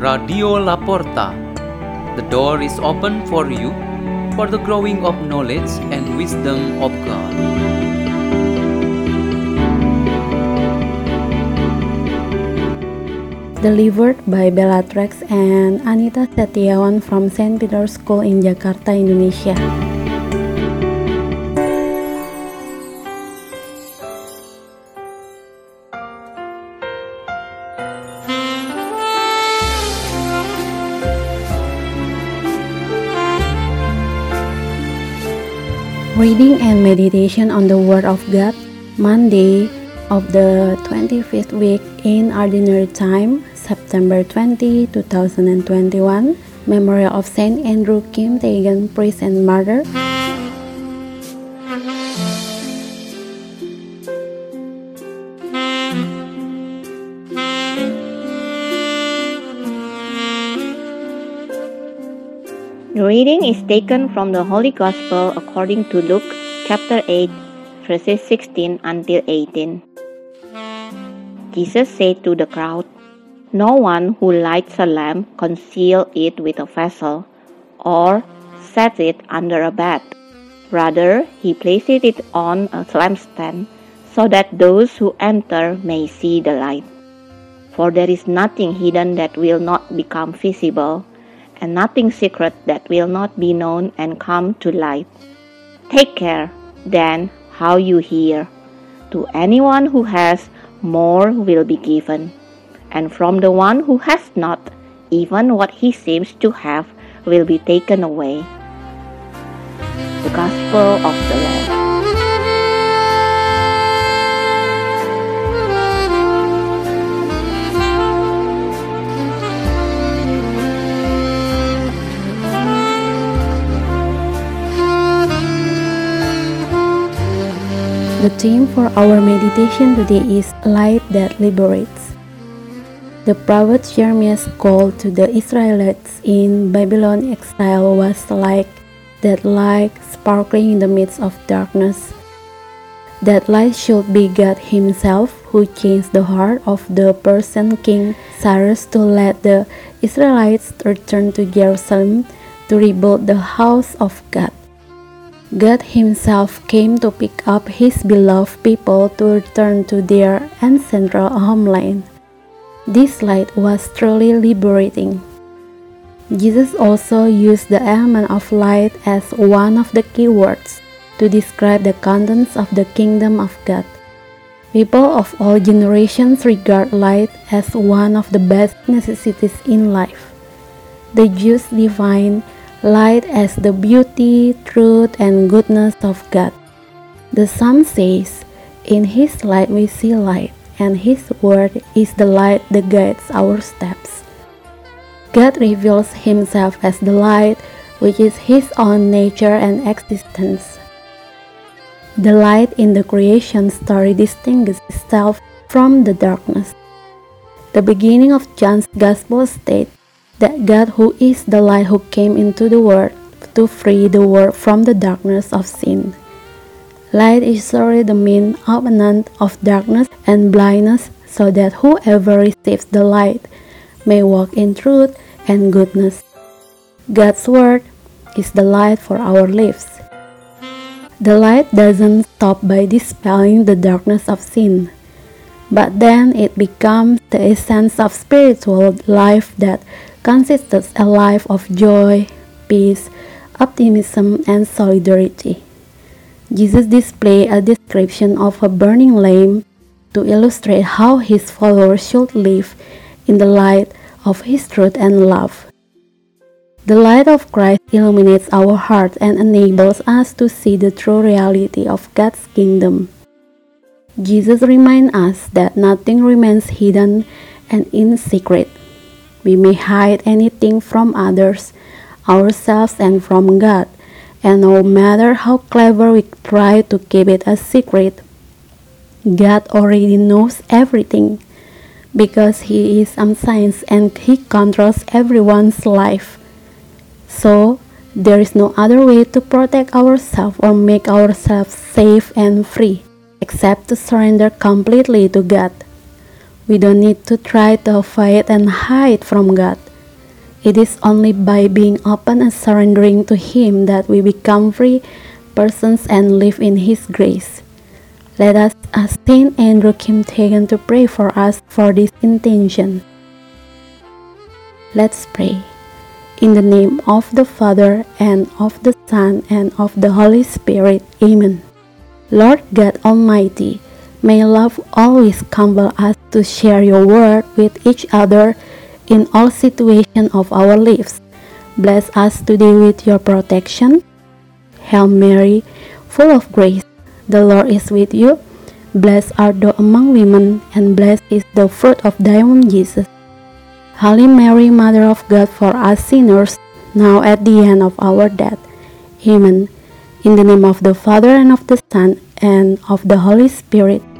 Radio Laporta. The door is open for you for the growing of knowledge and wisdom of God. Delivered by Bellatrix and Anita Setiawan from St. Peter's School in Jakarta, Indonesia. Reading and meditation on the Word of God, Monday of the 25th week in Ordinary Time, September 20, 2021. Memorial of Saint Andrew Kim Taegon priest and martyr. The reading is taken from the Holy Gospel according to Luke chapter 8, verses 16 until 18. Jesus said to the crowd, No one who lights a lamp conceals it with a vessel or sets it under a bed. Rather, he places it on a lampstand so that those who enter may see the light. For there is nothing hidden that will not become visible and nothing secret that will not be known and come to light. Take care, then, how you hear. To anyone who has, more will be given, and from the one who has not, even what he seems to have will be taken away. The Gospel of the Lord. The theme for our meditation today is Light That Liberates. The prophet Jeremiah's call to the Israelites in Babylon exile was like that light sparkling in the midst of darkness. That light should be God Himself who changed the heart of the Persian king Cyrus to let the Israelites return to Jerusalem to rebuild the house of God. God Himself came to pick up His beloved people to return to their ancestral homeland. This light was truly liberating. Jesus also used the element of light as one of the keywords to describe the contents of the kingdom of God. People of all generations regard light as one of the best necessities in life. The Jews define light as the beauty, truth, and goodness of God. The Psalm says, In His light we see light, and His word is the light that guides our steps. God reveals Himself as the light, which is His own nature and existence. The light in the creation story distinguishes itself from the darkness. The beginning of John's Gospel states that God, who is the light who came into the world to free the world from the darkness of sin. Light is sorry the mean opponent of darkness and blindness, so that whoever receives the light may walk in truth and goodness. God's word is the light for our lives. The light doesn't stop by dispelling the darkness of sin, but then it becomes the essence of spiritual life that consists a life of joy, peace, optimism, and solidarity. Jesus displayed a description of a burning lamp to illustrate how his followers should live in the light of his truth and love. The light of Christ illuminates our hearts and enables us to see the true reality of God's kingdom. Jesus reminds us that nothing remains hidden and in secret. We may hide anything from others, ourselves, and from God, and no matter how clever we try to keep it a secret, God already knows everything because He is omniscient and He controls everyone's life. So, there is no other way to protect ourselves or make ourselves safe and free except to surrender completely to God. We don't need to try to fight and hide from God. It is only by being open and surrendering to Him that we become free persons and live in His grace. Let us ask Saint Andrew Kim to pray for us for this intention. Let's pray. In the name of the Father, and of the Son, and of the Holy Spirit. Amen. Lord God Almighty, may love always compel us to share your word with each other in all situations of our lives. Bless us today with your protection. Hail Mary, full of grace, the Lord is with you. Blessed art thou among women, and blessed is the fruit of thy womb, Jesus. Holy Mary, Mother of God, for us sinners, now at the end of our death. Amen. In the name of the Father, and of the Son, and of the Holy Spirit.